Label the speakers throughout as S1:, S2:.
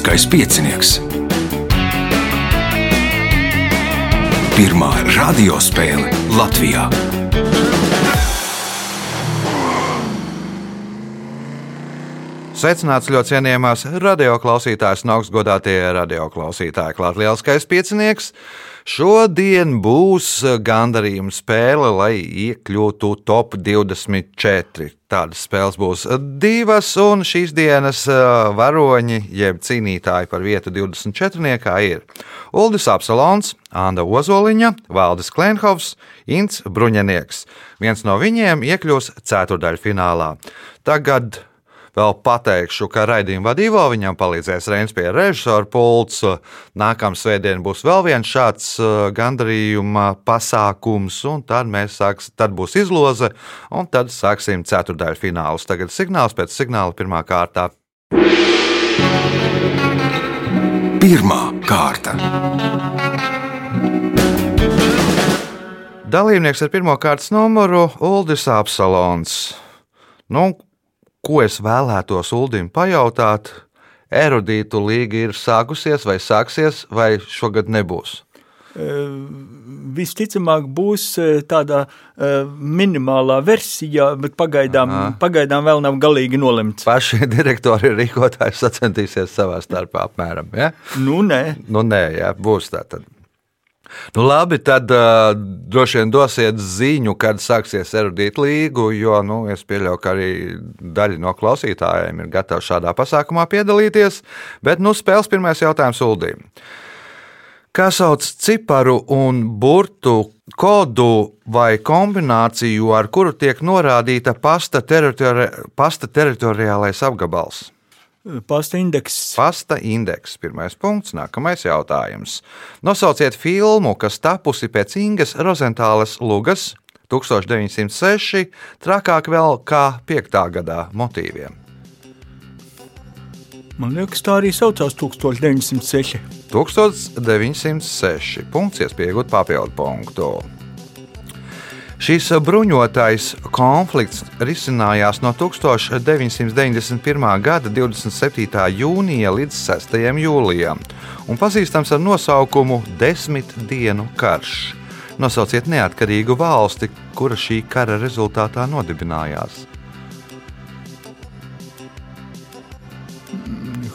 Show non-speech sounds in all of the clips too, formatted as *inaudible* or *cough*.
S1: Lieliskais piecinieks. Pirmā radiospēle Latvijā.
S2: Sveicināts ļoti cienījamās radioklausītājas un augstgadātie radioklausītāji. Klāt lielskais piecinieks. Šodien būs gandarījuma spēle, lai iekļūtu top 24. Tādas spēles būs divas, un šīs dienas varoņi, jeb cīnītāji par vietu 24. ir Uldis Apsalons, Anna Ozoliņa, Valdis Klenhovs, Ints Bruņinieks. Viens no viņiem iekļūs ceturdaļfinālā. Tagad Vēl pateikšu, ka raidījuma vadībā viņam palīdzēs Reins pie režisora pults. Nākamā svētdiena būs vēl viens šāds uh, gandarījuma pasākums, un tad, sāks, tad būs izloze, un tad sāksim ceturdaļu finālus. Tagad signāls pēc signāla pirmā kārtā.
S1: Pirmā kārta.
S2: Dalībnieks ar pirmā kārtas numuru Uldis Apsalons. Nu, ko es vēlētos Uldim pajautāt, erudītu līga ir sākusies vai sāksies, vai šogad nebūs?
S3: Visticamāk, būs tāda minimālā versija, bet pagaidām, Aha. pagaidām vēl nav galīgi nolemts.
S2: Paši *laughs* direktori rīkotāji sacensties savā starpā apmēram. Ja?
S3: Nu, nē,
S2: nu, nē jā, būs tā. Tad. Nu, labi, tad uh, droši vien dosiet ziņu, kad sāksies erudīta līgu, jo nu, es pieļauju, ka arī daļa no klausītājiem ir gatava šādā pasākumā piedalīties. Bet nu, spēles pirmais jautājums Uldīm. Kā sauc ciparu un burtu kodu vai kombināciju, ar kuru tiek norādīta pasta, teritori pasta teritoriālais apgabals?
S3: Pasta indeks.
S2: Pasta indeks. Pirmais punkts. Nākamais jautājums. Nosauciet filmu, kas tapusi pēc Ingas Rozentāles lugas 1906, trakāk vēl kā 5. gadā motīviem.
S3: Man liekas, tā arī saucās 1906.
S2: 1906. Punkts, iespējot papildu punktu. Šis bruņotais konflikts risinājās no 1991. gada 27. jūnija līdz 6. jūlijam un pazīstams ar nosaukumu Desmit dienu karš. Nosauciet neatkarīgu valsti, kura šī kara rezultātā nodibinājās.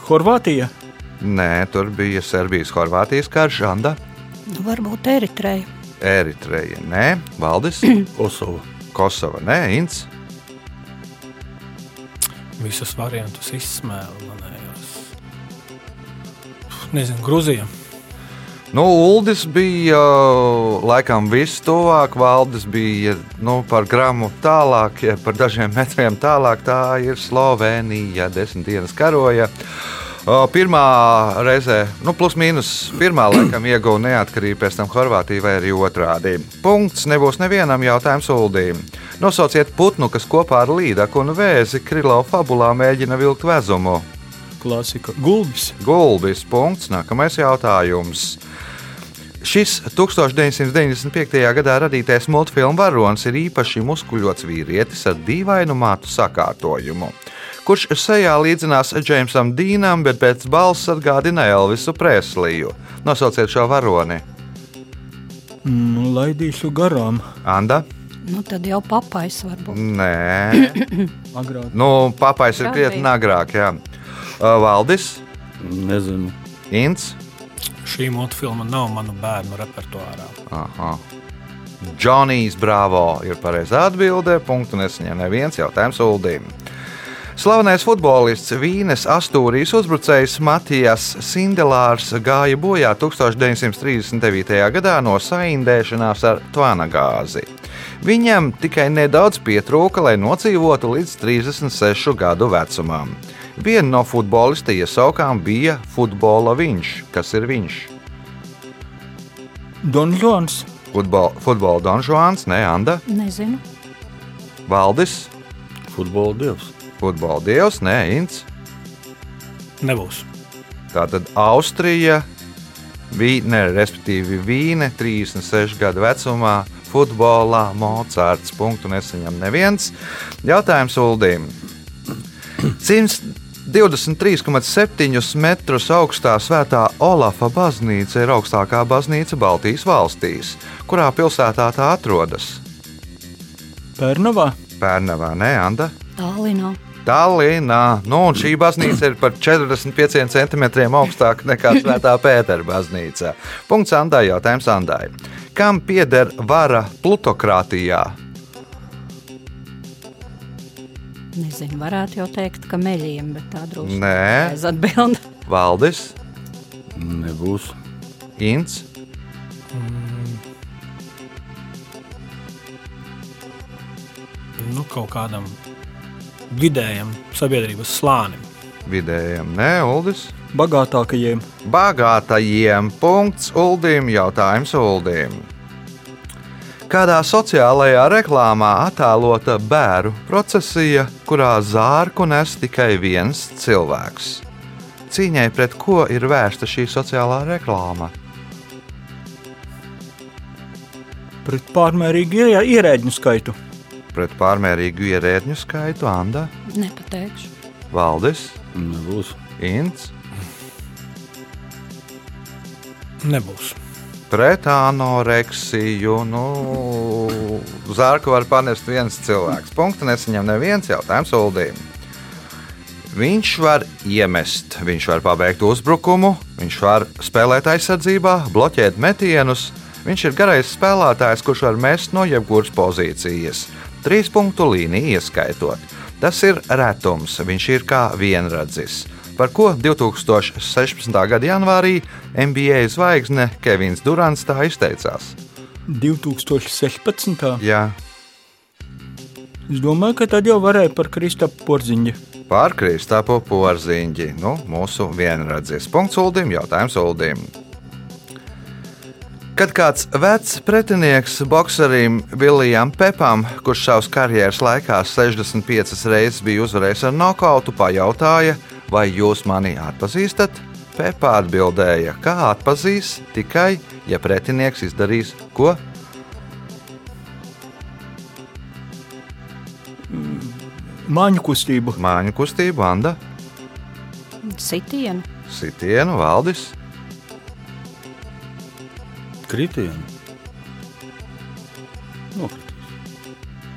S3: Horvātija?
S2: Nē, tur bija Serbijas-Horvātijas karš, Anda.
S4: Varbūt Eritreja.
S2: Eritreja, nē, Valdis, *clears throat*
S5: Kosova.
S2: Kosova, nē, Ints.
S5: Visus variantus izsmēlu manējos. Nezinu, Grūzija.
S2: Nu, Uldis bija laikam vistuvāk, Valdis bija nu, par gramu tālāk, ja par dažiem metriem tālāk. Tā ir Slovenija, desmit dienas karoja. Uh, Pirmā reizē, nu, plus mīnus, pirmā *clears throat* laikam ieguva neatkarību, pēc tam Horvātija vai arī otrādi. Punkts nebūs nevienam jautājumam suldījumam. Nosauciet putnu, kas kopā ar līdaku un vēzi Krilo fabulā mēģina vilkt vezumu.
S3: Klasika. Gulbis.
S2: Gulbis. Punkts. Nākamais jautājums. Šis 1995. gadā radītais multfilmu varonis ir īpaši muskuļots vīrietis ar dīvainu mātu sakārtojumu kurš sejā līdzinās Džeimsam Dīnam, bet pēc balss atgādina Elvisu Presliju. Nosauciet šo varoni.
S3: Mm, laidīšu garām.
S2: Anda.
S4: Nu, tad jau papais varbūt.
S2: Nē, *coughs*
S3: agrāk.
S2: Nu, papais ir krietni agrāk. Jā. Valdis.
S5: Nezinu.
S2: Ints.
S5: Šī multfilma nav manu bērnu repertuārā.
S2: Aha. Džonijs Bravo ir pareizā atbildē. Punktu nesaņem neviens jautājums Uldīm. Slavenais futbolists Vīnes Astūrijas uzbrucējs Matijas Sindelārs gāja bojā 1939. gadā no saindēšanās ar tvana gāzi. Viņam tikai nedaudz pietrūka, lai nocīvotu līdz 36 gadu vecumam. Viena no futbolista iesaukām bija futbola viņš. Kas ir viņš?
S3: Donžons.
S2: Futbol, futbola Donžons, ne Anda?
S4: Nezinu.
S2: Valdis.
S5: Futbola dievs
S2: futbola dievs, nē, Inns.
S5: Nebūs.
S2: Tātad Austrija, Vīne, respektīvi Vīne, 36 gadu vecumā, futbolā Mocards. Punktu nesaņem neviens. Jautājums Uldīm. 100. 23,7 metrus augstā svētā Olafa baznīca ir augstākā baznīca Baltijas valstīs. Kurā pilsētā tā atrodas?
S3: Pērnavā.
S2: Pērnavā, nē, Anda.
S4: Tallinā.
S2: Tallinā. Nu, šī baznīca ir par 45 centimetriem augstāka nekā Svētā Pētera baznīca. Punkts Andai, jautājums Andai. Kam pieder vara plutokrātijā?
S4: Nezinu, varētu jau teikt, ka meļiem, bet tā drusku
S2: Nē,
S4: aiz atbildi. *laughs*
S2: Valdis,
S6: Nebūs.
S2: Inns,
S5: Nu, kaut kādam vidējam sabiedrības slānim.
S2: vidējiem, nē, Uldis.
S3: Bagātākajiem.
S2: Bagātajiem punkts Uldim, jautājums Uldim. Kādā sociālajā reklāmā attēlota bērnu procesija, kurā zārku nes tikai viens cilvēks? Cīņai pret ko ir vērsta šī sociālā reklāma?
S3: Pret pārmērīgu ie- ierēģu skaitu.
S2: Pret pārmērīgu ierēdņu skaitu Anna,
S4: Nepateikšu.
S2: Valdis,
S6: Nebūs.
S2: Inns,
S5: Nebūs.
S2: pret anoreksiju. Nu, zārku var panest viens cilvēks. Punktu nesaņem neviens jautājums Uldīm. Viņš var iemest, viņš var pabeigt uzbrukumu, viņš var spēlēt aizsardzībā, bloķēt metienus. Viņš ir garais spēlētājs, kurš var mest no jebkuras pozīcijas, trīs punktu līniju ieskaitot. Tas ir retums, viņš ir kā vienradzis. Par ko 2016. gada janvārī NBA zvaigzne Kevins Durants tā izteicās.
S3: 2016.
S2: Jā,
S3: Es domāju, ka tad jau varēja par Kristapu Porziņu.
S2: Pār Kristapu porziņģi, nu, mūsu vienradzis. Punkts Uldim, jautājums Uldim. Kad kāds vecs pretinieks bokserim Viljam Pepam, kurš savas karjeras laikā 65 reizes bija uzvarējis ar nokautu, pajautāja, vai jūs mani atpazīstat? Pepā atbildēja, kā atpazīs tikai, ja pretinieks izdarīs ko?
S3: Māņu kustību.
S2: Māņu kustību, Anda,
S4: Sitienu.
S2: sitienu, valdis.
S6: Kritienu. Nokritīs.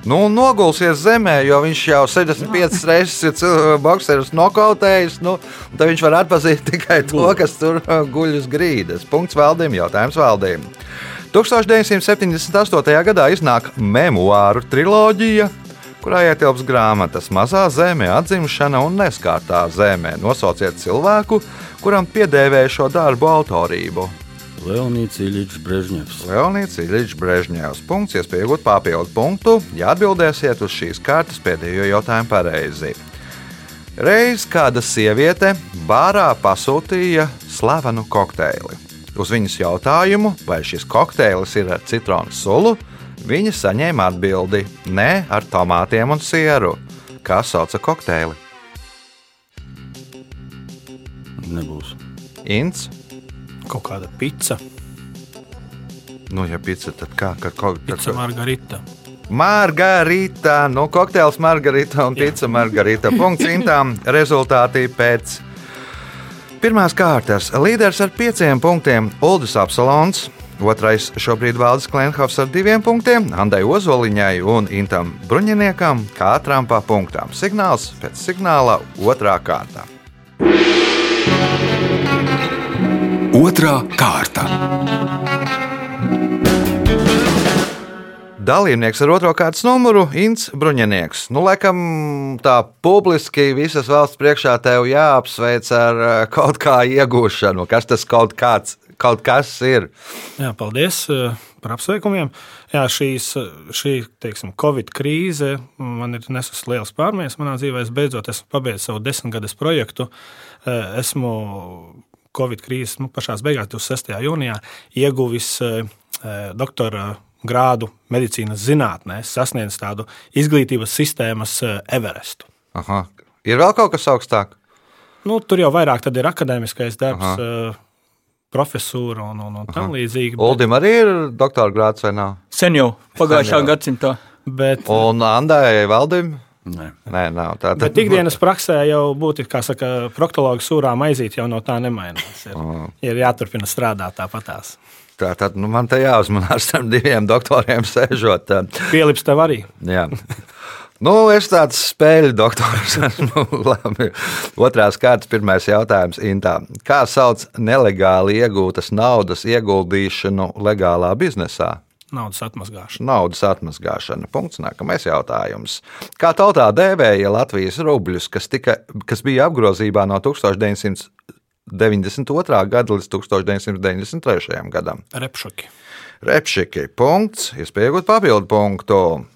S2: Nu, nogulsies zemē, jo viņš jau 75 reizes ir bokseris nokautējis. Nu, tad viņš var atpazīt *laughs* tikai to, kas tur uh, guļ uz grīdas. Punkts valdīm, jautājums valdīm. 1978. gadā iznāk memoāru triloģija, kurā ietilps grāmatas Mazā zemē, atzimšana un neskārtā zemē. Nosauciet cilvēku, kuram piedēvēja šo darbu autorību.
S6: Leonīds Iļičs Brežņevs.
S2: Leonīds Ilīčs Brežņevs. Punkts, iespēja iegūt papildu punktu, ja atbildēsiet uz šīs kārtas pēdējo jautājumu pareizi. Reiz kāda sieviete bārā pasūtīja slavenu kokteili. Uz viņas jautājumu, vai šis kokteilis ir ar citronu sulu, viņa saņēma atbildi: Nē, ar tomātiem un sieru. Kā sauca kokteili?
S6: Nebūs.
S2: Ints.
S5: Kaut kāda pica,
S2: Nu, ja pica, tad kā? Kad, kad,
S5: pica margarita.
S2: Margarita, nu, kokteils Margarita un pizza Margarita. Punkts intām. *laughs* Rezultāti pēc pirmās kārtas. Līderis ar pieciem punktiem Uldis Apsalons. Otrais šobrīd valdes Klimhovs ar diviem punktiem, Andai Ozoliņai un Intam Bruņiniekam katram pa punktām. Signāls pēc signāla otrā kārta.
S1: Otra kārta.
S2: Dalībnieks ar otro kārtas numuru - Inns Bruņinieks. Nu, laikam, tā publiski visas valsts priekšā tev jāapsveic ar eh, kaut kā iegūšanu. Kas tas kaut, kāds, kaut kas ir?
S5: Jā, paldies eh, par apsveikumiem. Jā, šīs, šī teiksim, Covid krīze man ir nesusi liels pārmaiņas manā dzīvē. Es beidzot esmu pabeidzis savu desmitgades projektu. Eh, Esmu Covid krīzes nu, pašā beigās, 26. jūnijā, ieguvis eh, eh, doktora grādu medicīnas zinātnē, sasniedzis tādu izglītības sistēmas eh, Everestu.
S2: Aha. Ir vēl kaut kas augstāk?
S5: Nu, tur jau vairāk tad ir akadēmiskais darbs,
S2: Aha.
S5: profesūra un, un, un tam līdzīgi. bet-
S2: Uldim arī ir doktora grāts vai nav?
S3: Sen jau pagājušā
S2: Sen jau.
S3: gadsimtā.
S5: Bet,
S2: Un Andai Valdim?
S6: Nē.
S2: Nē, nav tā.
S5: Bet ikdienas praksē jau būtu, kā saka, proktologa sūrā maizīt, jau no tā nemainās. Ir, ir jāturpina strādāt tāpatās.
S2: Tā tad nu, man te jāuzmanās starp diviem doktoriem sēžot.
S5: Pielips tev arī.
S2: Jā. Nu, es tāds spēļu doktors esmu. *laughs* Labi. Otrās kārtas, pirmais jautājums Intā. Kā sauc nelegāli iegūtas naudas ieguldīšanu legālā biznesā?
S5: Naudas atmazgāšana.
S2: Naudas atmazgāšana. Punkts. Nākamais jautājums. Kā tautā dēvēja Latvijas rubļus, kas, tika, kas bija apgrozībā no 1992. gada līdz 1993. gadam?
S5: Repšoki.
S2: Repšiki. Punkts. Iespējot papildu punktu.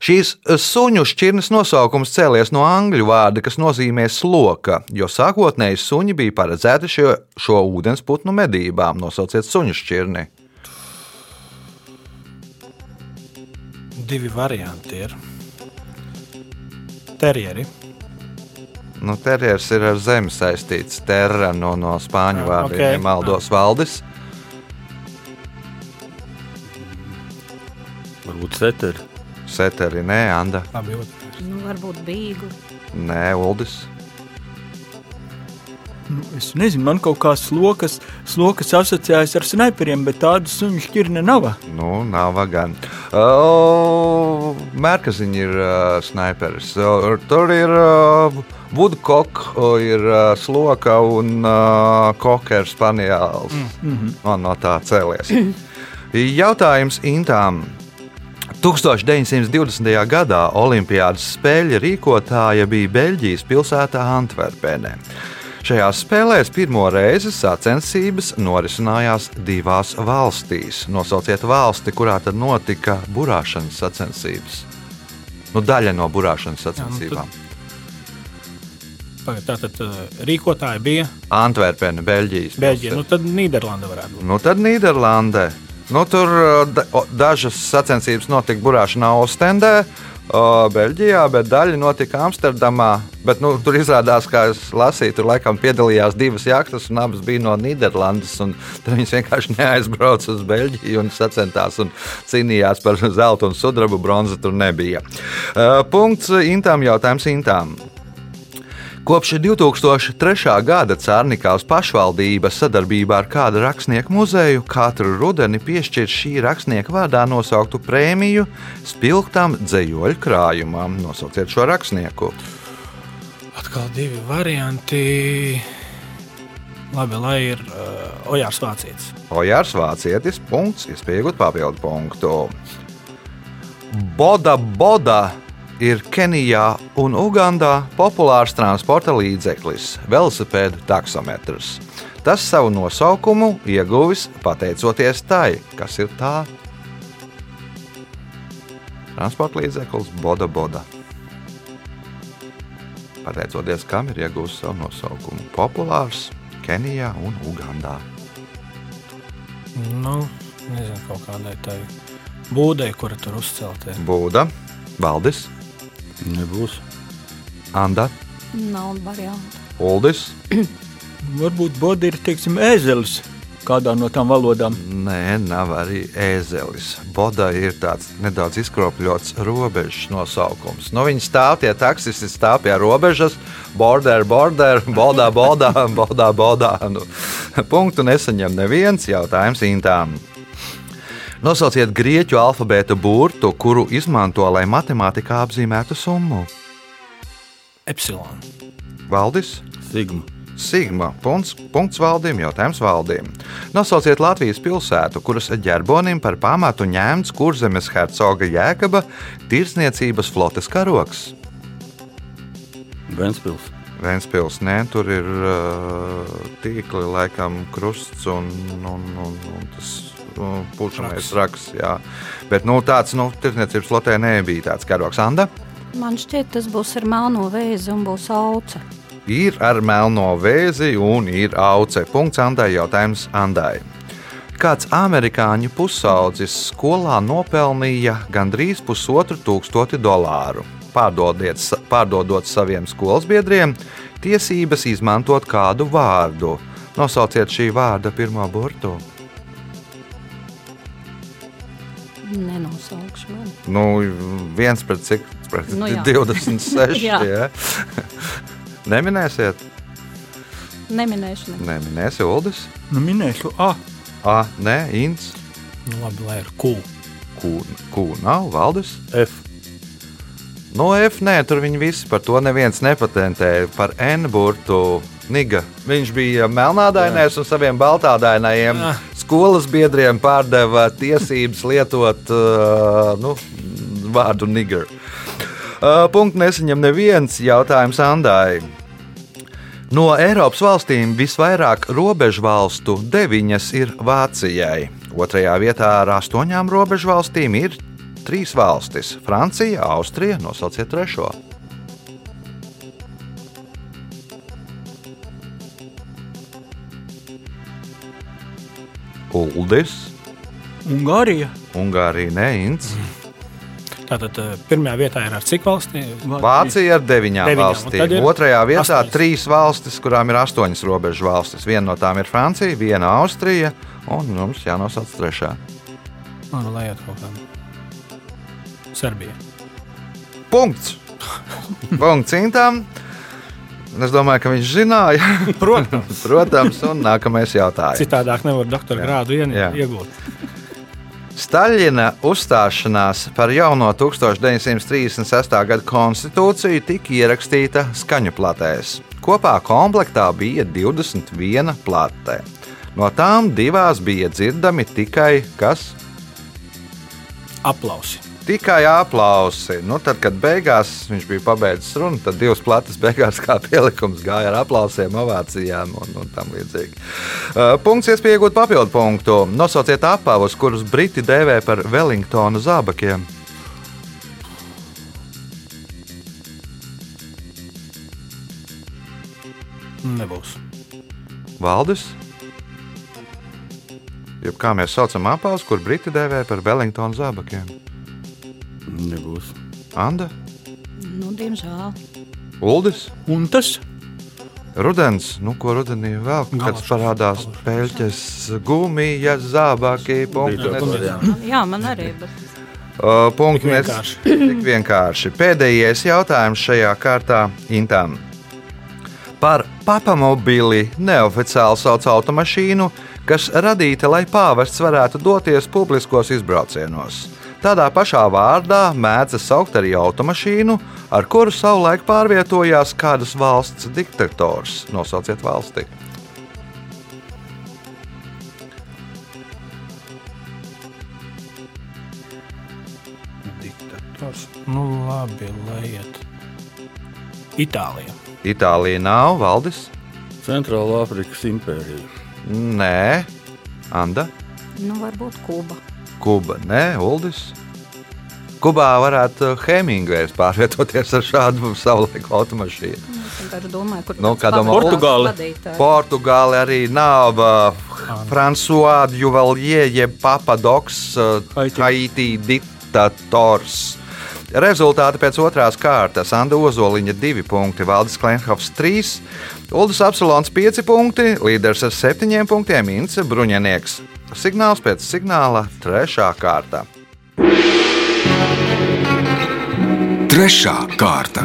S2: Šīs suņu šķirnes nosaukums cēlies no angļu vārda, kas nozīmē sloka, jo sākotnēji suņi bija paredzēti šo, šo ūdensputnu medībām. Nosauciet suņu šķirni.
S5: Divi varianti ir. Terjeri.
S2: Nu, terjers ir ar zemi saistīts. Terra no, no spāņu
S5: ok.
S2: okay. maldos valdis.
S6: Varbūt seteri.
S2: Seteri, nē, Anda,
S5: Labi.
S4: Nu, varbūt bīgli.
S2: nē, Uldis.
S3: Nu, es nezinu, man kaut kā slokas, slokas asociējas ar sniperiem, bet tādas suņu šķirne nav.
S2: Nu, nav gan. Uh, Mērkaziņš ir uh, sniperis. Uh, tur ir uh, Woodcock, uh, ir uh, sloka un uh, kokers spaniels. Mm -hmm. Man no tā cēlies. *laughs* Jautājums Intām. 1920. gadā Olimpiādas spēļu rīkotāja bija Beļģijas pilsētā Antverpenē. Šajās spēlēs pirmo reizi sacensības norisinājās divās valstīs. Nosauciet valsti, kurā tad notika burāšanas sacensības. Nu, daļa no burāšanas sacensībām.
S5: Pagad, Tātad uh, rīkotāji bija
S2: Antverpena, Beļģijas.
S5: Beļģija. Nu, tad Nīderlanda varētu būt.
S2: Nu, tad Nīderlandē. Nu, tur o, dažas sacensības notika burāšanā Ostendē, Beļģijā, bet daļa notika Amsterdamā. Bet, nu, tur izrādās, kā es lasīju, tur laikam piedalījās divas jahtas, un abas bija no Nīderlandes. Tad viņas vienkārši neaizbrauca uz Beļģiju un sacentās un cīnījās par zelta un sudraba bronzu. Tur nebija. Uh, punkts Intām jautājums Intām. Kopš 2003. gada Cārnikās pašvaldība sadarbībā ar kādu rakstnieku muzeju katru rudeni piešķir šī rakstnieka vārdā nosauktu prēmiju spilgtam dzējoļu krājumam. Nosauciet šo rakstnieku.
S5: Atkal divi varianti. Labi, lai ir uh, Ojārs Vācijas.
S2: Ojārs Vācietis, punkts, iespējot papildu punktu. Boda Boda ir Kenijā un Ugandā populārs transporta līdzeklis - velosipēdu taksometrs. Tas savu nosaukumu ieguvis pateicoties tai, kas ir tā. Transporta līdzeklis Boda Boda. Pateicoties kam ir ieguvis savu nosaukumu. Populārs Kenijā un Ugandā.
S5: Nu, nezinu, kaut kādai tai būdei, kura tur uzcelta.
S2: Būda, Valdis,
S6: Nebūs.
S2: Anda,
S4: Nav variantu.
S2: Uldis. *clears throat*
S3: Varbūt bodi ir, teiksim, ēzelis kādā no tām valodām.
S2: Nē, nav arī ēzelis. Boda ir tāds nedaudz izkropļots robežas nosaukums. Nu, viņi stāv tie taksisti, stāv pie robežas, border, border, bodā, bodā, *laughs* bodā, bodā. Nu, *laughs* punktu nesaņem neviens jautājums intām. Nosauciet grieķu alfabēta burtu, kuru izmanto, lai matemātikā apzīmētu summu.
S5: Epsilon.
S2: Valdis?
S6: Sigma.
S2: Sigma. Punkts, punkts valdījumam, jautājums valdījumam. Nosauciet Latvijas pilsētu, kuras ģerbonim par pamatu ņemts kurzemes hercoga Jēkaba tirsniecības flotes karoks.
S6: Ventspils.
S2: Vēnspils, nē, tur ir uh, tīkli, laikam, krusts un, un, un, un tas uh, pušamais raksts. Jā. Bet nu, tāds nu, tirsniecības flotē nebija tāds karoks. Anda
S4: Man šķiet, tas būs ar melno vēzi un būs auca.
S2: ir ar melno vēzi un ir auce. Punkts Andai jautājums Andai. Kāds amerikāņu pusaudzis skolā nopelnīja gandrīz pusotru tūkstoti dolāru. Pārdodiet, pārdodot saviem skolas biedriem tiesības izmantot kādu vārdu. Nosauciet šī vārda pirmo burtu.
S4: Nenosaukšu man.
S2: Nu, viens pret cik? Pret
S4: Nu, jā.
S2: 26. *laughs*
S4: Jā.
S2: jā. Neminēsiet,
S4: Neminēšu. Ne.
S2: neminēsi Uldis.
S3: Nu, minēšu, ah,
S2: A, nē, Inns.
S5: Nu, labi, lai ir kūl.
S2: Q, Q nav, Valdis.
S6: F.
S2: No F, nē, tur viņi visi par to neviens nepatentēja. Par N burtu Niga. Viņš bija melnādainais un saviem baltādainajiem
S5: Jā.
S2: Skolas biedriem pārdeva tiesības lietot uh, nu, vārdu Niger. Uh, punktu nesaņem neviens jautājums Andai. No Eiropas valstīm visvairāk robežu valstu deviņas ir Vācijai. Otrajā vietā ar astoņām robežu valstīm ir trīs valstis - Francija, Austrija, nosauciet trešo. Uldis,
S3: Ungārija.
S2: Ungārija, Neins,
S5: Tātad eh, pirmajā vietā ir ar cik valstīm?
S2: Vācija ar deviņām,
S5: Deviņām,
S2: valstīm.
S5: ir
S2: Otrajā vietā
S5: astoņas.
S2: trīs valstis, kurām ir astoņas robežu valstis. Viena no tām ir Francija, viena Austrija, un mums jānosauc trešā.
S5: Man liekas, kaut kāda Serbija.
S2: Punkts. *laughs* Punkts Intam. Es domāju, ka viņš zināja. *laughs* *laughs*
S5: Protams,
S2: Protams, un nākamais jautājums.
S5: citādāk nevar doktora grādu ien- iegūt.
S2: Staļina uzstāšanās par jauno 1936. gada konstitūciju tika ierakstīta skaņu platēs. Kopā komplektā bija 21 platē. No tām divās bija dzirdami tikai kas?
S5: Aplausi.
S2: Tikai aplausi. Nu, tad, kad beigās viņš bija pabeidzis runu, tad divas plates beigās kā pielikums gāja ar aplausiem, ovācijām un, un tam līdzīgi. Uh, punkts iespēja iegūt papildu punktu. Nosauciet apavus, kurus briti dēvē par Wellingtona zābakiem.
S5: Nebūs.
S2: Valdis. Jeb kā mēs saucam apavus, kur briti dēvē par Wellingtona zābakiem?
S6: Nebūs.
S2: Anda,
S4: Nu, diemžēl.
S2: Uldis.
S3: Un tas
S2: Rudens, nu, ko rudenī vēl kad
S5: Galašs.
S2: parādās pēļķes, gumijas, zābaki, punkti.
S6: Jā.
S4: Man arī. Bet...
S2: Uh, punkti
S5: Tik vienkārši.
S2: Tik vienkārši. Pēdējais jautājums šajā kārtā Intam. Par papamobili neoficiāli sauc automašīnu, kas radīta, lai pāvests varētu doties publiskos izbraucienos. Tādā pašā vārdā mēdz saukt arī automašīnu, ar kuru savulaik pārvietojās kādas valsts diktators. Nosauciet valsti.
S5: Diktators. Nu, labi, lai iet. Itālija.
S2: Itālija nav valdis.
S6: Centrāla Afrikas impērija.
S2: Nē, Anda.
S4: Nu, varbūt Kuba.
S2: Kuba, nē, Uldis. Kubā varētu Hemingvejs pārvietoties ar šādu *laughs* savulaiku automašīnu.
S4: Vienkārši domāju, kur
S2: Nu, domā,
S4: vadītājs.
S2: Portugāli arī nav. François Duvalier, jeb Papadoks,
S3: Haiti.
S2: Haiti diktators. Rezultāti pēc otrās kārtas. Anna Ozoliņa 2 punkti, Valdis Klimhovs 3, Uldis Apsolons 5 punkti, līderis ar 7 punktiem Ince Bruņinieks. Signāls pēc signāla 3. kārta.
S1: Trešā kārta.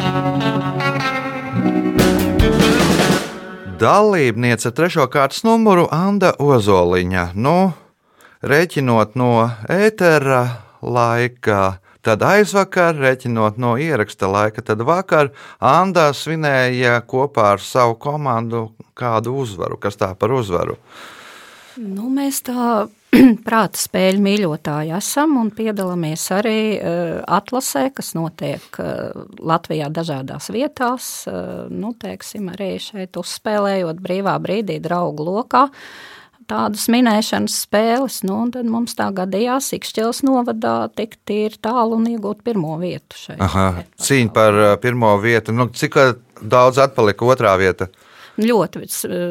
S2: Dalībniece ar trešo kārtas numuru Anna Ozoliņa. Nu, rēķinot no ētera laika, tad aizvakar, rēķinot no ieraksta laika, tad vakar Anna svinēja kopā ar savu komandu kādu uzvaru. Kas tā par uzvaru?
S4: Nu, mēs tā *clears throat* prāta spēļu mīļotāji esam un piedalāmies arī uh, atlasē, kas notiek uh, Latvijā dažādās vietās. Uh, nu, teiksim, arī šeit uzspēlējot brīvā brīdī draugu lokā. Tādas minēšanas spēles, nu, un tad mums tā gadījās Ikšķils novadā tikt tīri tālu un iegūt pirmo vietu šeit.
S2: Aha, cīņa par uh, pirmo vietu. Nu, cik uh, daudz atpalika otrā vieta?
S4: Ļoti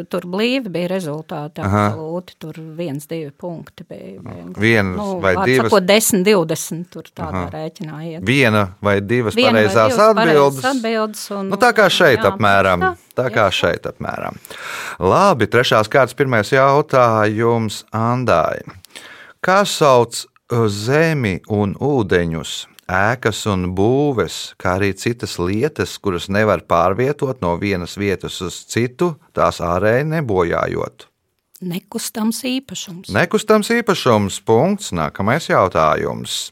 S4: tur blīvi bija rezultāti.
S2: Aha.
S4: Absolūti, tur viens, divi punkti bija. bija.
S2: Viena
S4: Nu,
S2: vai divas?
S4: Sakot, 10, 20. Tur tādā rēķinā iet.
S2: Viena vai divas
S4: Viena vai
S2: pareizās
S4: divas pareizas
S2: atbildes.
S4: atbildes un,
S2: Nu, tā kā šeit
S4: jā,
S2: apmēram.
S4: tā,
S2: Tā kā
S4: jā.
S2: šeit apmēram. Labi, trešās kārtas pirmais jautājums Andai. Kā sauc zemi un ūdeņus, ēkas un būves, kā arī citas lietas, kuras nevar pārvietot no vienas vietas uz citu, tās ārēji nebojājot.
S4: Nekustams īpašums.
S2: Nekustams īpašums. Punkts. Nākamais jautājums.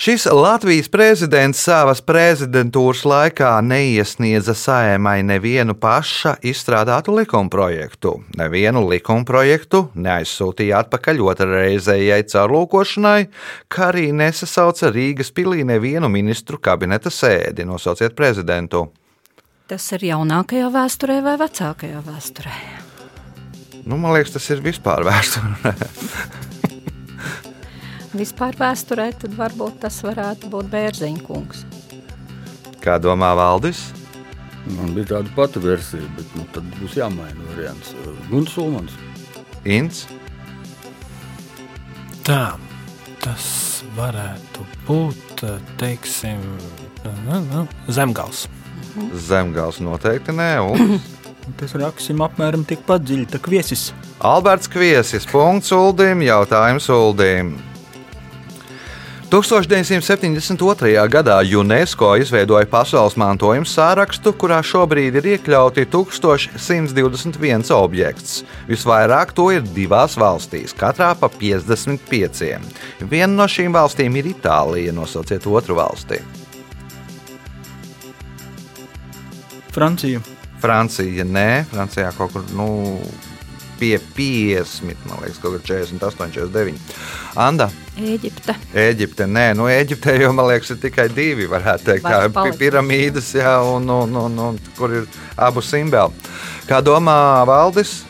S2: Šis Latvijas prezidents savas prezidentūras laikā neiesniedza saimai nevienu paša izstrādātu likumprojektu. Nevienu likumprojektu neaizsūtīja atpakaļ otrreizējai caurlūkošanai, kā arī nesasauca Rīgas pilī nevienu ministru kabineta sēdi. Nosauciet prezidentu.
S4: Tas ir jaunākajā vēsturē vai vecākajā vēsturē?
S2: Nu, man liekas, tas ir vispār vēsturē. *laughs*
S4: Vispār vēsturē tad varbūt tas varētu būt Bērziņa kungs.
S2: Kā domā Valdis?
S6: Man bija tāda pati versija, bet nu, tad būs jāmaina variants. Guns Ulmans.
S2: Ints.
S5: Tā, tas varētu būt, teiksim, nu, nu, zemgals.
S2: Zemgals noteikti nē. Uldis. *clears throat*
S3: Tas raksim apmēram tikpat dziļi, tā kviesis.
S2: Alberts Kviesis, punkts Uldim, jautājums Uldim. 1972. gadā UNESCO izveidoja pasaules mantojuma sārakstu, kurā šobrīd ir iekļauti 1121 objekts. Visvairāk to ir divās valstīs, katrā pa 55. Viena no šīm valstīm ir Itālija, nosauciet otru valsti.
S3: Francija.
S2: Francija, nē, Francijā kaut kur nu, pie 50, man liekas, kaut kur 48, 49. Anda,
S4: Ēģipte.
S2: Eģipte, nē, nu, Eģiptē jau man liekas, ir tikai divi, varētu teikt,
S4: Vai
S2: tā piramīdas, jā, un, un, un, un kur ir abu simboli. Kā domā Valdis?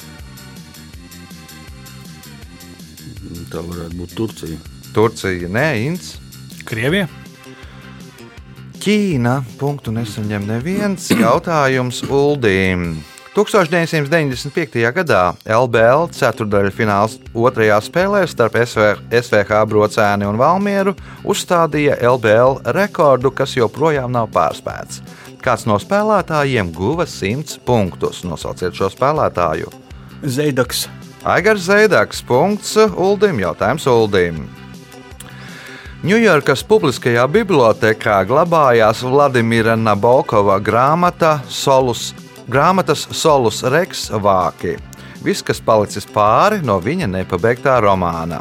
S6: Tā varētu būt Turcija.
S2: Turcija, nē, Inns.
S5: Krievija.
S2: Ķīna. Punktu nesaņem neviens jautājums Uldīm. 1995. gadā LBL ceturdaļfināls otrajā spēlē starp SV, SVH Brocēni un Valmieru uzstādīja LBL rekordu, kas joprojām nav pārspēts. Kāds no spēlētājiem guva 100 punktus? Nosauciet šo spēlētāju.
S3: Zeidaks.
S2: Aigars Zeidaks, punkts Uldim, jautājums Uldim. Ņujorkas publiskajā bibliotekā glabājās Vladimira Nabokova grāmata Solus, grāmatas Solus Rex vāki. Viss, kas palicis pāri no viņa nepabeigtā romāna.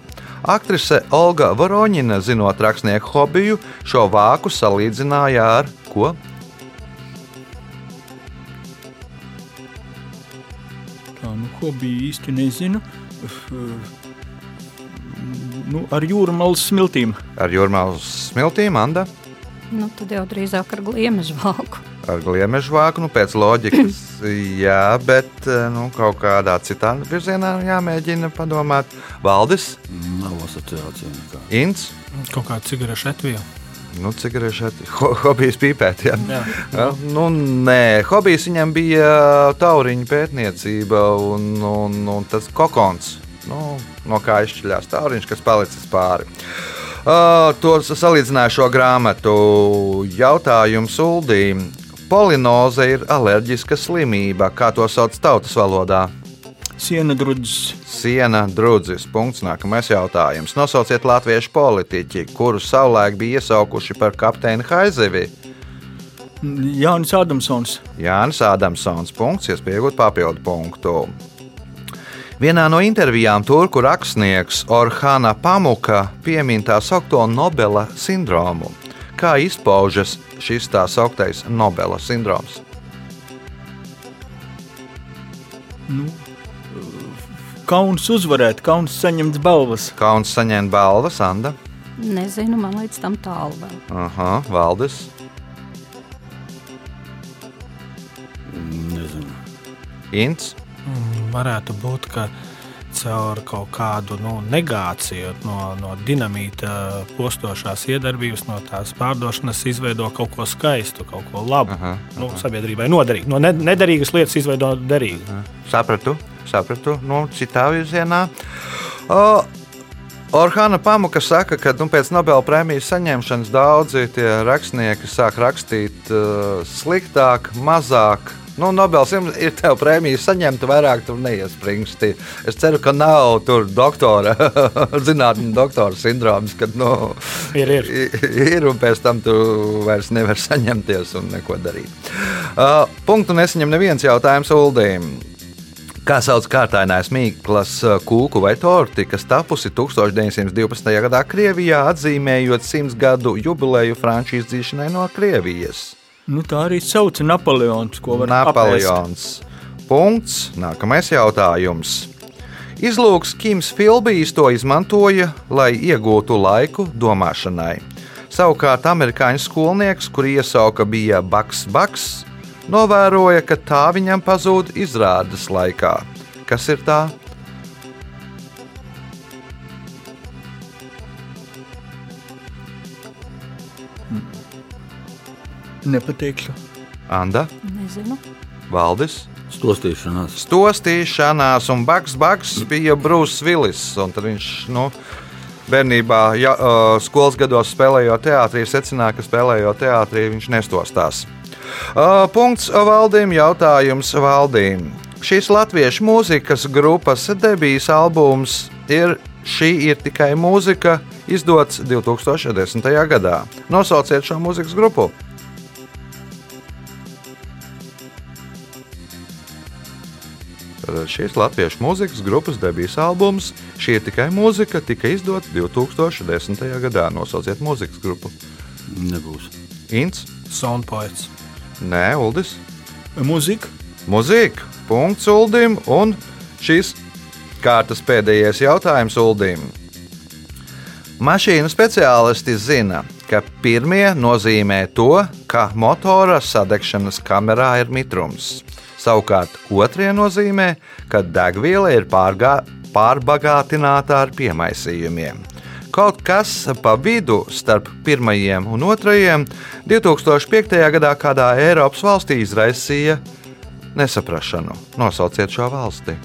S2: Aktrise Olga Voroņina, zinot rakstnieku hobiju, šo vāku salīdzināja ar ko?
S3: Tā, nu, ko bija īsti nezinu. Nu, ar jūrmālas smiltīm.
S2: Ar jūrmālas smiltīm, Anda,
S4: Nu, tad jau drīzāk ar gliemežu valku.
S2: Ar gliemežu vāku, nu, pēc loģikas, *clears throat* jā, bet nu, kaut kādā citā virzienā jāmēģina padomāt. Valdis,
S6: Nav asociācija nekā.
S2: Inns,
S5: Kaut kā cigarešu etvija.
S2: nu, cigarešu ho hobijs pīpēt. Jā.
S5: Jā.
S2: Ja, nu, nē, hobijs viņam bija tauriņu pētniecība un, un, un tas kokons. Nu, no kā izšķiļās tauriņš, kas palicis pāri. Uh, to salīdzināju šo grāmatu. Jautājums Uldīm. Polinoze ir alerģiska slimība, kā to sauc tautas valodā.
S3: Siena drudzes.
S2: Siena drudzis. Punkts. Nākamais jautājums. Nosauciet latviešu politiķi, kurus savulaik bija iesaukuši par kapteini Haizevi.
S3: Jānis Adamsons.
S2: Jānis Adamsons. Punkts, iespējot papildu punktu. Vienā no intervijām turku rakstnieks Orhana Pamuka piemin tā saucamo Nobela sindromu. Kā izpaužas šis tā sauktais Nobela sindroms?
S3: Nu, kauns uzvarēt, kauns saņemt balvas.
S2: Kauns saņemt balvas, Anda,
S4: Nezinu, man līdz tam tālu vēl.
S2: Aha, Valdis,
S6: Nezinu.
S2: Ints.
S5: Varētu būt, ka caur kaut kādu nu, negāciju no, no dinamīta postošās iedarbības, no tās pārdošanas, izveido kaut ko skaistu, kaut ko labu.
S2: Aha,
S5: Nu, sabiedrībai noderīgu. No ne, nederīgas lietas izveido derīgu.
S2: Sapratu, sapratu. Nu, citā virzienā. O, Orhāna Pamuka saka, ka nu, pēc Nobela prēmijas saņemšanas daudzi rakstnieki sāk rakstīt uh, sliktāk, mazāk, Nu, Nobels ir tev prēmijas saņemt, vairāk tur neiespringsti. Es ceru, ka nav tur doktora, *laughs* zinātņu doktora sindroms, kad nu,
S5: Ir, ir.
S2: ir un pēc tam tu vairs nevari saņemties un neko darīt. Uh, punktu nesaņem neviens jautājums Uldīm. Kā sauc kārtainās mīklas uh, kūku vai torti, kas tapusi 1912. gadā Krievijā, atzīmējot simts gadu jubileju franču izdzīšanai no Krievijas?
S3: Nu, tā arī sauc Napoleons, var apēst.
S2: Napoleons. Punkts. Nākamais jautājums. Izlūks Kims Filbijs to izmantoja, lai iegūtu laiku domāšanai. Savukārt amerikāņu skolnieks, kur iesauka bija Baks Baks, novēroja, ka tā viņam pazūd izrādes laikā. Kas ir tā?
S3: Nepateikšu.
S2: Anda,
S4: Nezinu.
S2: Valdis.
S6: Stostīšanās.
S2: Stostīšanās, un Baks Baks bija Brūss Vilis. un tad Viņš nu, bērnībā, ja, uh, skolas gados spēlējot teātrī, secināja, ka spēlējot teātrī viņš nestostās. Uh, punkts valdīm, jautājums valdīm. Šīs latviešu mūzikas grupas debijas albums ir Šī ir tikai mūzika, izdots 2010. gadā. Nosauciet šo mūzikas grupu. Tātad šīs latviešu mūzikas grupas debijas albums Šī ir tikai mūzika tika izdots 2010. gadā. Nosauciet mūzikas grupu.
S6: Nebūs.
S2: Ints,
S5: Soundpoints.
S2: Nē, Uldis,
S3: Mūzika.
S2: Mūzika, punkts Uldim un šīs kārtas pēdējais jautājums Uldim. Mašīnu speciālisti zina, ka pirmie nozīmē to, ka motora sadegšanas kamerā ir mitrums. Savukārt otrie nozīmē, ka degviela ir pārgā, pārbagātināta ar piemaisījumiem. Kaut kas pa vidu starp pirmajiem un otrajiem 2005. gadā kādā Eiropas valstī izraisīja nesaprašanu. Nosauciet šo valsti.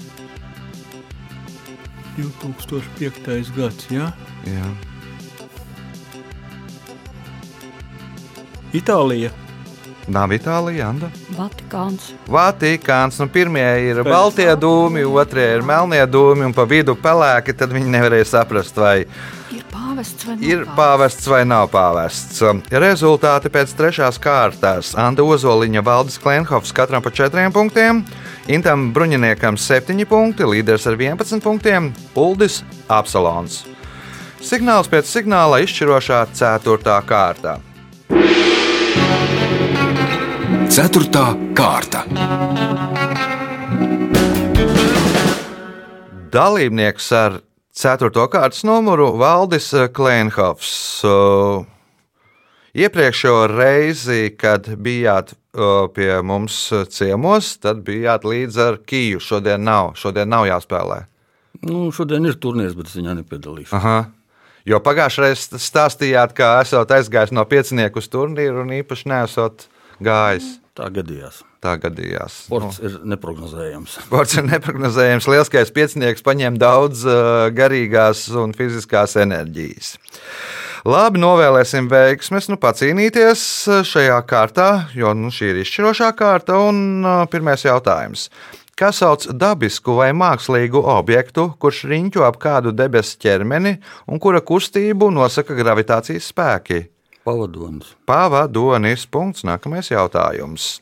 S3: 2005. gads, jā.
S2: Jā.
S3: Itālija.
S2: Nav Itālija, Anda.
S4: Vatikāns.
S2: Vatikāns. Nu, pirmie ir baltie dūmi, otrie ir melnie dūmi, un pa vidu pelēki. Tad viņi nevarēja saprast, vai
S4: Ir pāvests vai nav
S2: ir pāvests vai nav pāvests. Rezultāti pēc trešās kārtas. Anda Ozoliņa, Valdis Klenhofs katram pa četriem punktiem, Intam Bruņiniekam septiņi punkti, līderis ar 11 punktiem, Uldis Apsalons. Signāls pēc signāla izšķirošā ceturtā kārta.
S1: Ceturtā kārta.
S2: Dalībnieks ar 4. kārtas numuru Valdis Klēnhofs. Uh, Iepriekšējo reizi, kad bijāt uh, pie mums ciemos, tad bijāt līdz ar Kiju. Šodien nav, šodien nav jāspēlē.
S6: Nu, šodien ir turnīrs, bet es viņā nepiedalīšos.
S2: Jo pagājušajā reizē stāstījāt, ka esat aizgājis no piecinieku uz turnīru un īpaši nesat gājis.
S6: Tā gadījās.
S2: Tā gadījās.
S6: Sports ir neparedzējams. *laughs*
S2: Sports ir neparedzējams. Lielskais piecinieks paņem daudz uh, garīgās un fiziskās enerģijas. Labi, novēlēsim veiksmes, nu pacīnīties uh, šajā kārtā, jo nu, šī ir izšķirošā kārta. Un uh, pirmais jautājums. Kā sauc dabisku vai mākslīgu objektu, kurš riņķo ap kādu debesu ķermeni un kura kustību nosaka gravitācijas spēki?
S6: Pavadonis.
S2: Pavadonis. Punkts. Nākamais jautājums.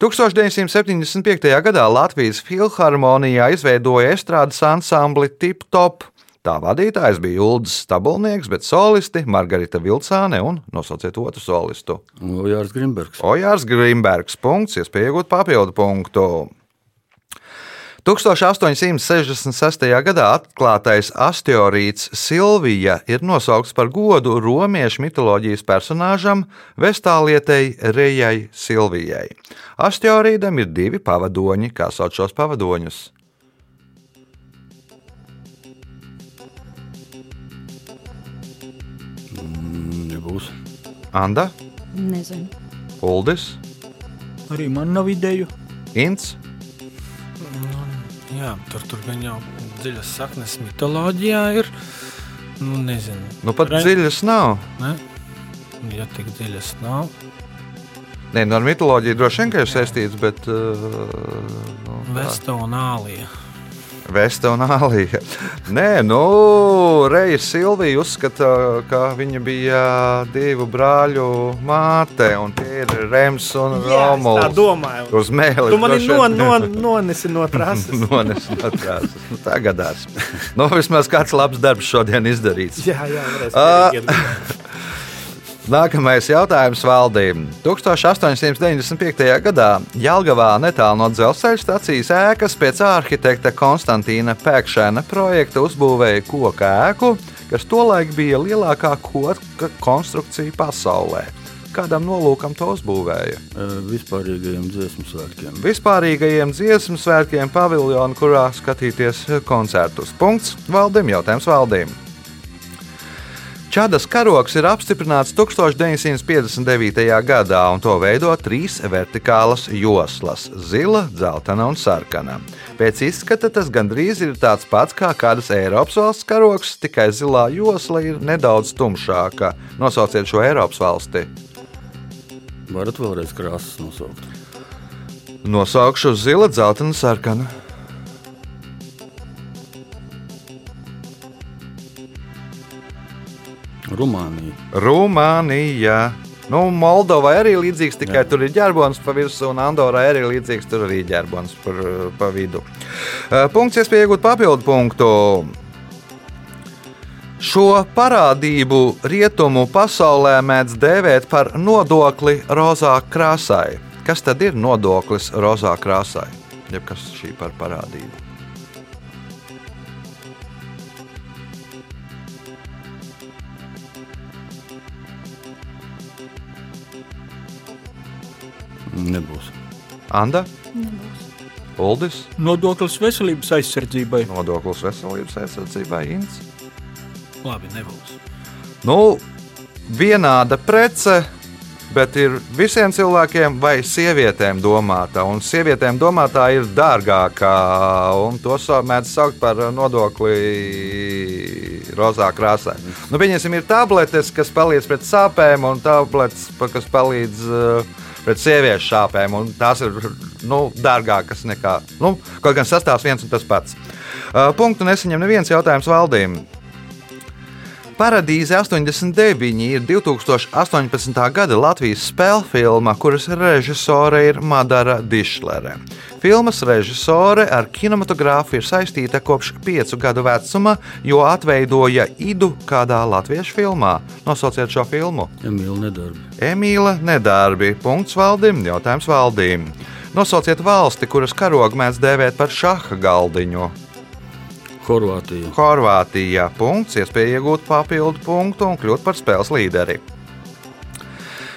S2: 1975. gadā Latvijas filharmonijā izveidoja estrādes ansambli Tip Top. Tā vadītājs bija Ulrichs Stabulnieks, bet solisti Margarita Vilcāne un nosauciet otru solistu.
S6: Ojārs Grimbergs.
S2: Ojārs Grimbergs. Punkts, iespēja iegūt papildu punktu. 1866. gadā atklātais asteroīds Silvija ir nosaukts par godu romiešu mitoloģijas personāžam Vestālietei Rejai Silvijai. Asteroīdam ir divi pavadoņi, kā sauc šos pavadoņus.
S6: Mm, Nebūs.
S2: Anda,
S4: Nezinu.
S2: Uldis,
S3: Arī man nav ideju.
S2: Ints,
S5: Jā, tur, tur gan jau dziļas saknes mitoloģijā ir. Nu, nezinu.
S2: nu pat
S5: Re-
S2: dziļas nav.
S5: Ne? Ja tik dziļas nav,
S2: Nē, no mitoloģijas droši vien ir saistīts, bet. Uh,
S5: nu, Vesta un Ālija.
S2: Vesta un Alija. Nē, nu, Reija Silvija uzskata, ka viņa bija divu brāļu māte, un tie ir Rems un Romuls.
S3: Tā domāju.
S2: Uz mēli.
S3: Tu mani no, no, nonesi no trases. *laughs*
S2: nonesi no trases. Nu, tā gadās. Nu, vismaz kāds labs darbs šodien izdarīts.
S3: Jā, jā, varēs.
S2: Nākamais jautājums valdībai. 1895. gadā Jālgavā netālu no dzelzceļa stācijas ēkas pēc arhitekta Konstantīna Pēkšēna projekta uzbūvēja koku ēku, kas tolaik bija lielākā koka konstrukcija pasaulē. Kādam nolūkam to uzbūvēja?
S6: Vispārīgajiem dziesmu svētkiem.
S2: Vispārīgajiem dziesmu svētkiem paviljonu, kurā skatīties koncertus. Punkts valdībai, jautājums valdībai. Čadas karoks ir apstiprināts 1959. gadā, un to veido trīs vertikālas joslas - zila, dzeltena un sarkana. Pēc izskata tas gandrīz ir tāds pats kā kādas Eiropas valsts karoks, tikai zilā josla ir nedaudz tumšāka. Nosauciet šo Eiropas valsti.
S6: Varat vēlreiz krāsas nosaukt.
S2: Nosaukšu zila, dzeltena, sarkana.
S6: Rumānija.
S2: Rumānija. Nu, Moldovai arī līdzīgs, tikai Jā. tur ir ģērbons pa virsmu, un Andorai arī līdzīgs, tur arī ģērbons par, pa vidu. Uh, punkts, iespēja iegūt papildu punktu. Šo parādību rietumu pasaulē mēdz dēvēt par nodokli rozā krāsai. Kas tad ir nodoklis rozā krāsai? Jeb kas šī par parādību?
S6: Nebūs.
S2: Anda?
S4: Nebūs.
S2: Uldis?
S3: Nodoklis veselības aizsardzībai.
S2: Nodoklis veselības aizsardzībai. Ints?
S5: Labi, nebūs.
S2: Nu, vienāda prece, bet ir visiem cilvēkiem vai sievietēm domāta. Un sievietēm domātā ir dārgākā, un to mēdz saukt par nodokli rozā krāsā. Nu, Viņiem ir tabletes, kas palīdz pret sāpēm, un tabletes, kas palīdz uh, pret sieviešu šāpēm. Tās ir nu, dārgākas nekā. Nu, kaut gan sastāvs viens un tas pats. Uh, punktu nesaņem neviens jautājums valdībai. Paradīze 89 ir 2018. gada Latvijas spēļu filma, kuras režisore ir Madara Dišlere. Filmas režisore ar kinematogrāfu ir saistīta kopš piecu gadu vecuma, jo atveidoja idu kādā latviešu filmā. Nosauciet šo filmu.
S6: Emīļa nedarbi.
S2: Emīļa nedarbi. Punkts valdīm, jautājums valdīm. Nosauciet valsti, kuras karogu mēdz dēvēt par šaha galdiņu.
S6: Horvātija.
S2: Horvātija. Punkts, iespēja iegūt papildu punktu un kļūt par spēles līderi.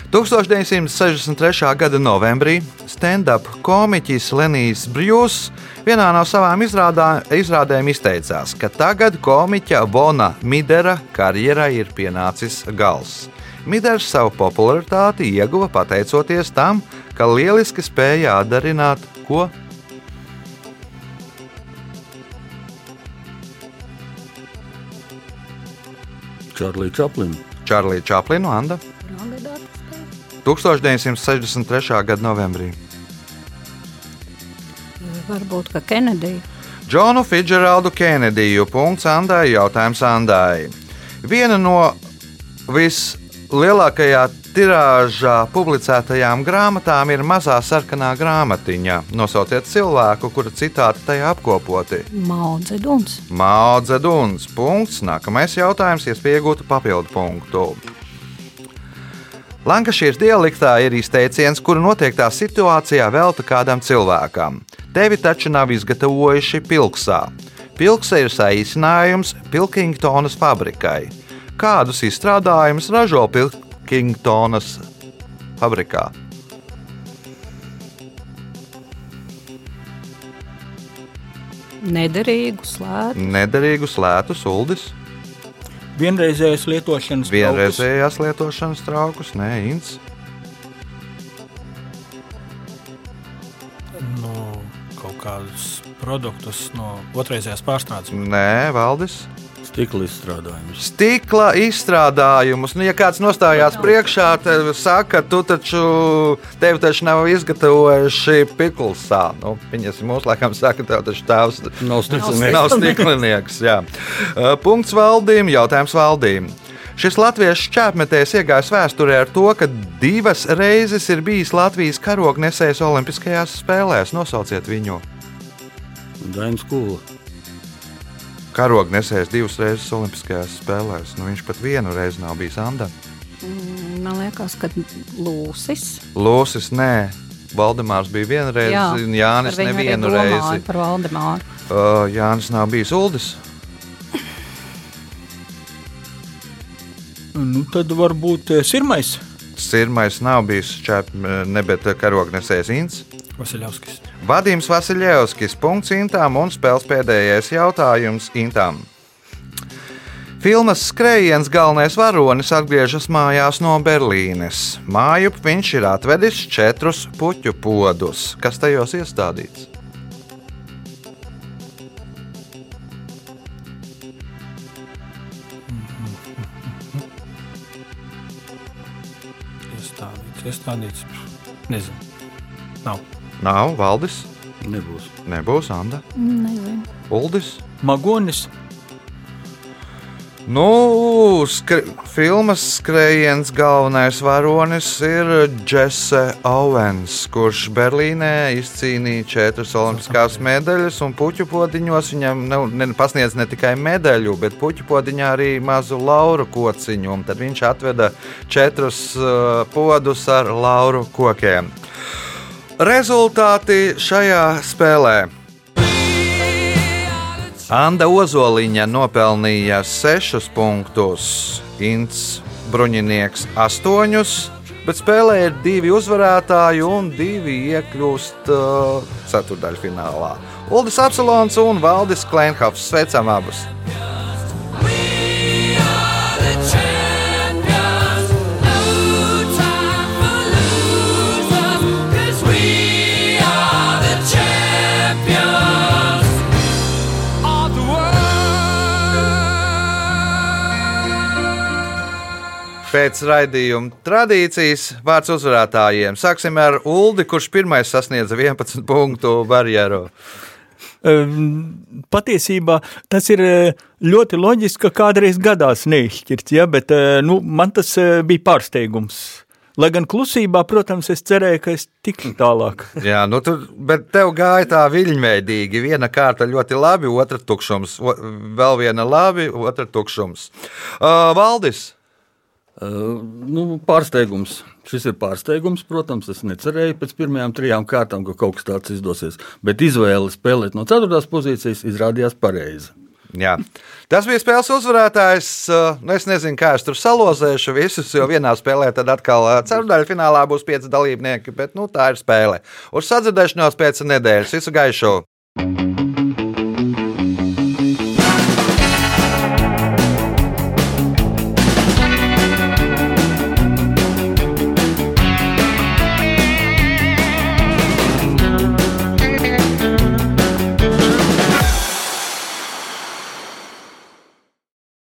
S2: 1963. gada novembrī stand-up komiķis Lenijs Brjūs vienā no savām izrādā, izrādēm izteicās, ka tagad komiķa Bona Midera karjerai ir pienācis gals. Miders savu popularitāti ieguva pateicoties tam, ka lieliski spēja atdarināt ko
S6: Čārlīda Čaplina.
S2: Čārlīda Čaplina, Anna. 1963. gada novembrī.
S4: Varbūt, ka Kenedija.
S2: Džonu Fidžeraldu Kenediju. Punkts Andai. Jautājums Andai. Viena no vislielākajā tirāžā publicētajām grāmatām ir mazā sarkanā grāmatiņa. Nosauciet cilvēku, kura citāti tajā apkopoti.
S4: Maudzeduns.
S2: Maudzeduns. Punkts. Nākamais jautājums, iespēja iegūt papildu punktu. Lankašīras dialektā ir izteiciens, kuru noteiktā situācijā velta kādam cilvēkam. Tevi taču nav izgatavojuši pilksā. Pilksa ir saīsinājums Pilkingtonas fabrikai. Kādus izstrādājumus ražo Pilkingtonas fabrikā?
S4: Nederīgu slēdzu.
S2: Nederīgu slētu suldis.
S3: Vienreizējas lietošanas
S2: Vienreizējās lietošanas traukus, nē, ins.
S5: Nu, kaut kādus produktus no otrreizējās pārstrādes.
S2: Nē, valdis.
S6: Stikla izstrādājumus.
S2: Stikla izstrādājumus. Nu, ja kāds nostājās priekšā, tad saka, tu taču, tev taču nav izgatavojuši piklsā. Nu, viņas mūsu laikam saka, tev taču tēvs
S6: Nav stiklinieks.
S2: nav stiklinieks. jā. Punkts valdīm, jautājums valdīm. Šis latviešu čēpmetējs iegājis vēsturē ar to, ka divas reizes ir bijis Latvijas karognesējs Olimpiskajās spēlēs. Nosauciet viņu.
S6: Dainis Kūla.
S2: Karognesējs divas reizes Olimpiskajās spēlēs. Nu, viņš pat vienu reizi nav bijis Andā.
S4: Man liekas, ka Lūsis.
S2: Lūsis, nē. Valdemārs bija viena reize,
S4: Jā,
S2: un Jānis nevienu reizi.
S4: Par Valdemāru.
S2: Uh, Jānis nav bijis Uldis.
S3: Nu, tad varbūt eh, sirmais.
S2: Sirmais nav bijis čep, ne bet karognesējs Inns.
S5: Vasiljovskis.
S2: Vadims Vasiljevskis, punkts Intām un spēles pēdējais jautājums Intām. Filmas skrējiens galvenais varonis atgriežas mājās no Berlīnes. Mājup viņš ir atvedis četrus puķu podus, kas tajos iestādīts.
S5: Iestādīts, iestādīts. Nezinu. Nav.
S2: Nav Valdis,
S6: Nebūs.
S2: nebūs Anna,
S4: Nezinu.
S2: Uldis.
S3: Magonis.
S2: Nu, skri filmas skrējiens galvenais varonis ir Jesse Owens, kurš Berlīnē izcīnīja četras olimpiskās medaļas, un puķu podiņos viņam ne, ne, pasniedz ne tikai medaļu, bet puķu podiņā arī mazu lauru kociņu. un Tad viņš atveda četrus uh, podus ar lauru kokiem. Rezultāti šajā spēlē. Anna Ozoliņa nopelnīja 6 punktus, Inns Bruņinieks 8, bet spēlē ir divi uzvarētāji un divi iekļūst uh, ceturdaļfinālā. Uldis Apsalons un Valdis Klimhofs sveicam abus! Pēc raidījuma tradīcijas vārds uzvarētājiem. Sāksim ar Uldi, kurš pirmais sasniedza 11 punktu barjeru.
S3: Patiesībā tas ir eh, ļoti loģiski, ka kādreiz gadās neizšķirts, ja, bet eh, nu, man tas eh, bija pārsteigums. Lai gan klusībā, protams, es cerēju, ka es tikšu tālāk. *laughs*
S2: Jā, nu tu, bet tev gāja tā viļņveidīgi. Viena kārta ļoti labi, otra tukšums. O, vēl viena labi, otra tukšums. Uh, Valdis,
S6: nu, pārsteigums. Šis ir pārsteigums, protams. Es necerēju pēc pirmajām trijām kārtām, ka kaut kas tāds izdosies. Bet izvēle spēlēt no ceturtās pozīcijas izrādījās pareiza.
S2: Jā. Tas bija spēles uzvarētājs. Uh, Nu, es nezinu, kā es tur salozēšu visus, jo vienā spēlē tad atkal uh, ceturdaļā finālā būs pieci dalībnieki, bet nu, tā ir spēle. Uz sadzirdēšanos pēc nedēļas. Visu gaišu!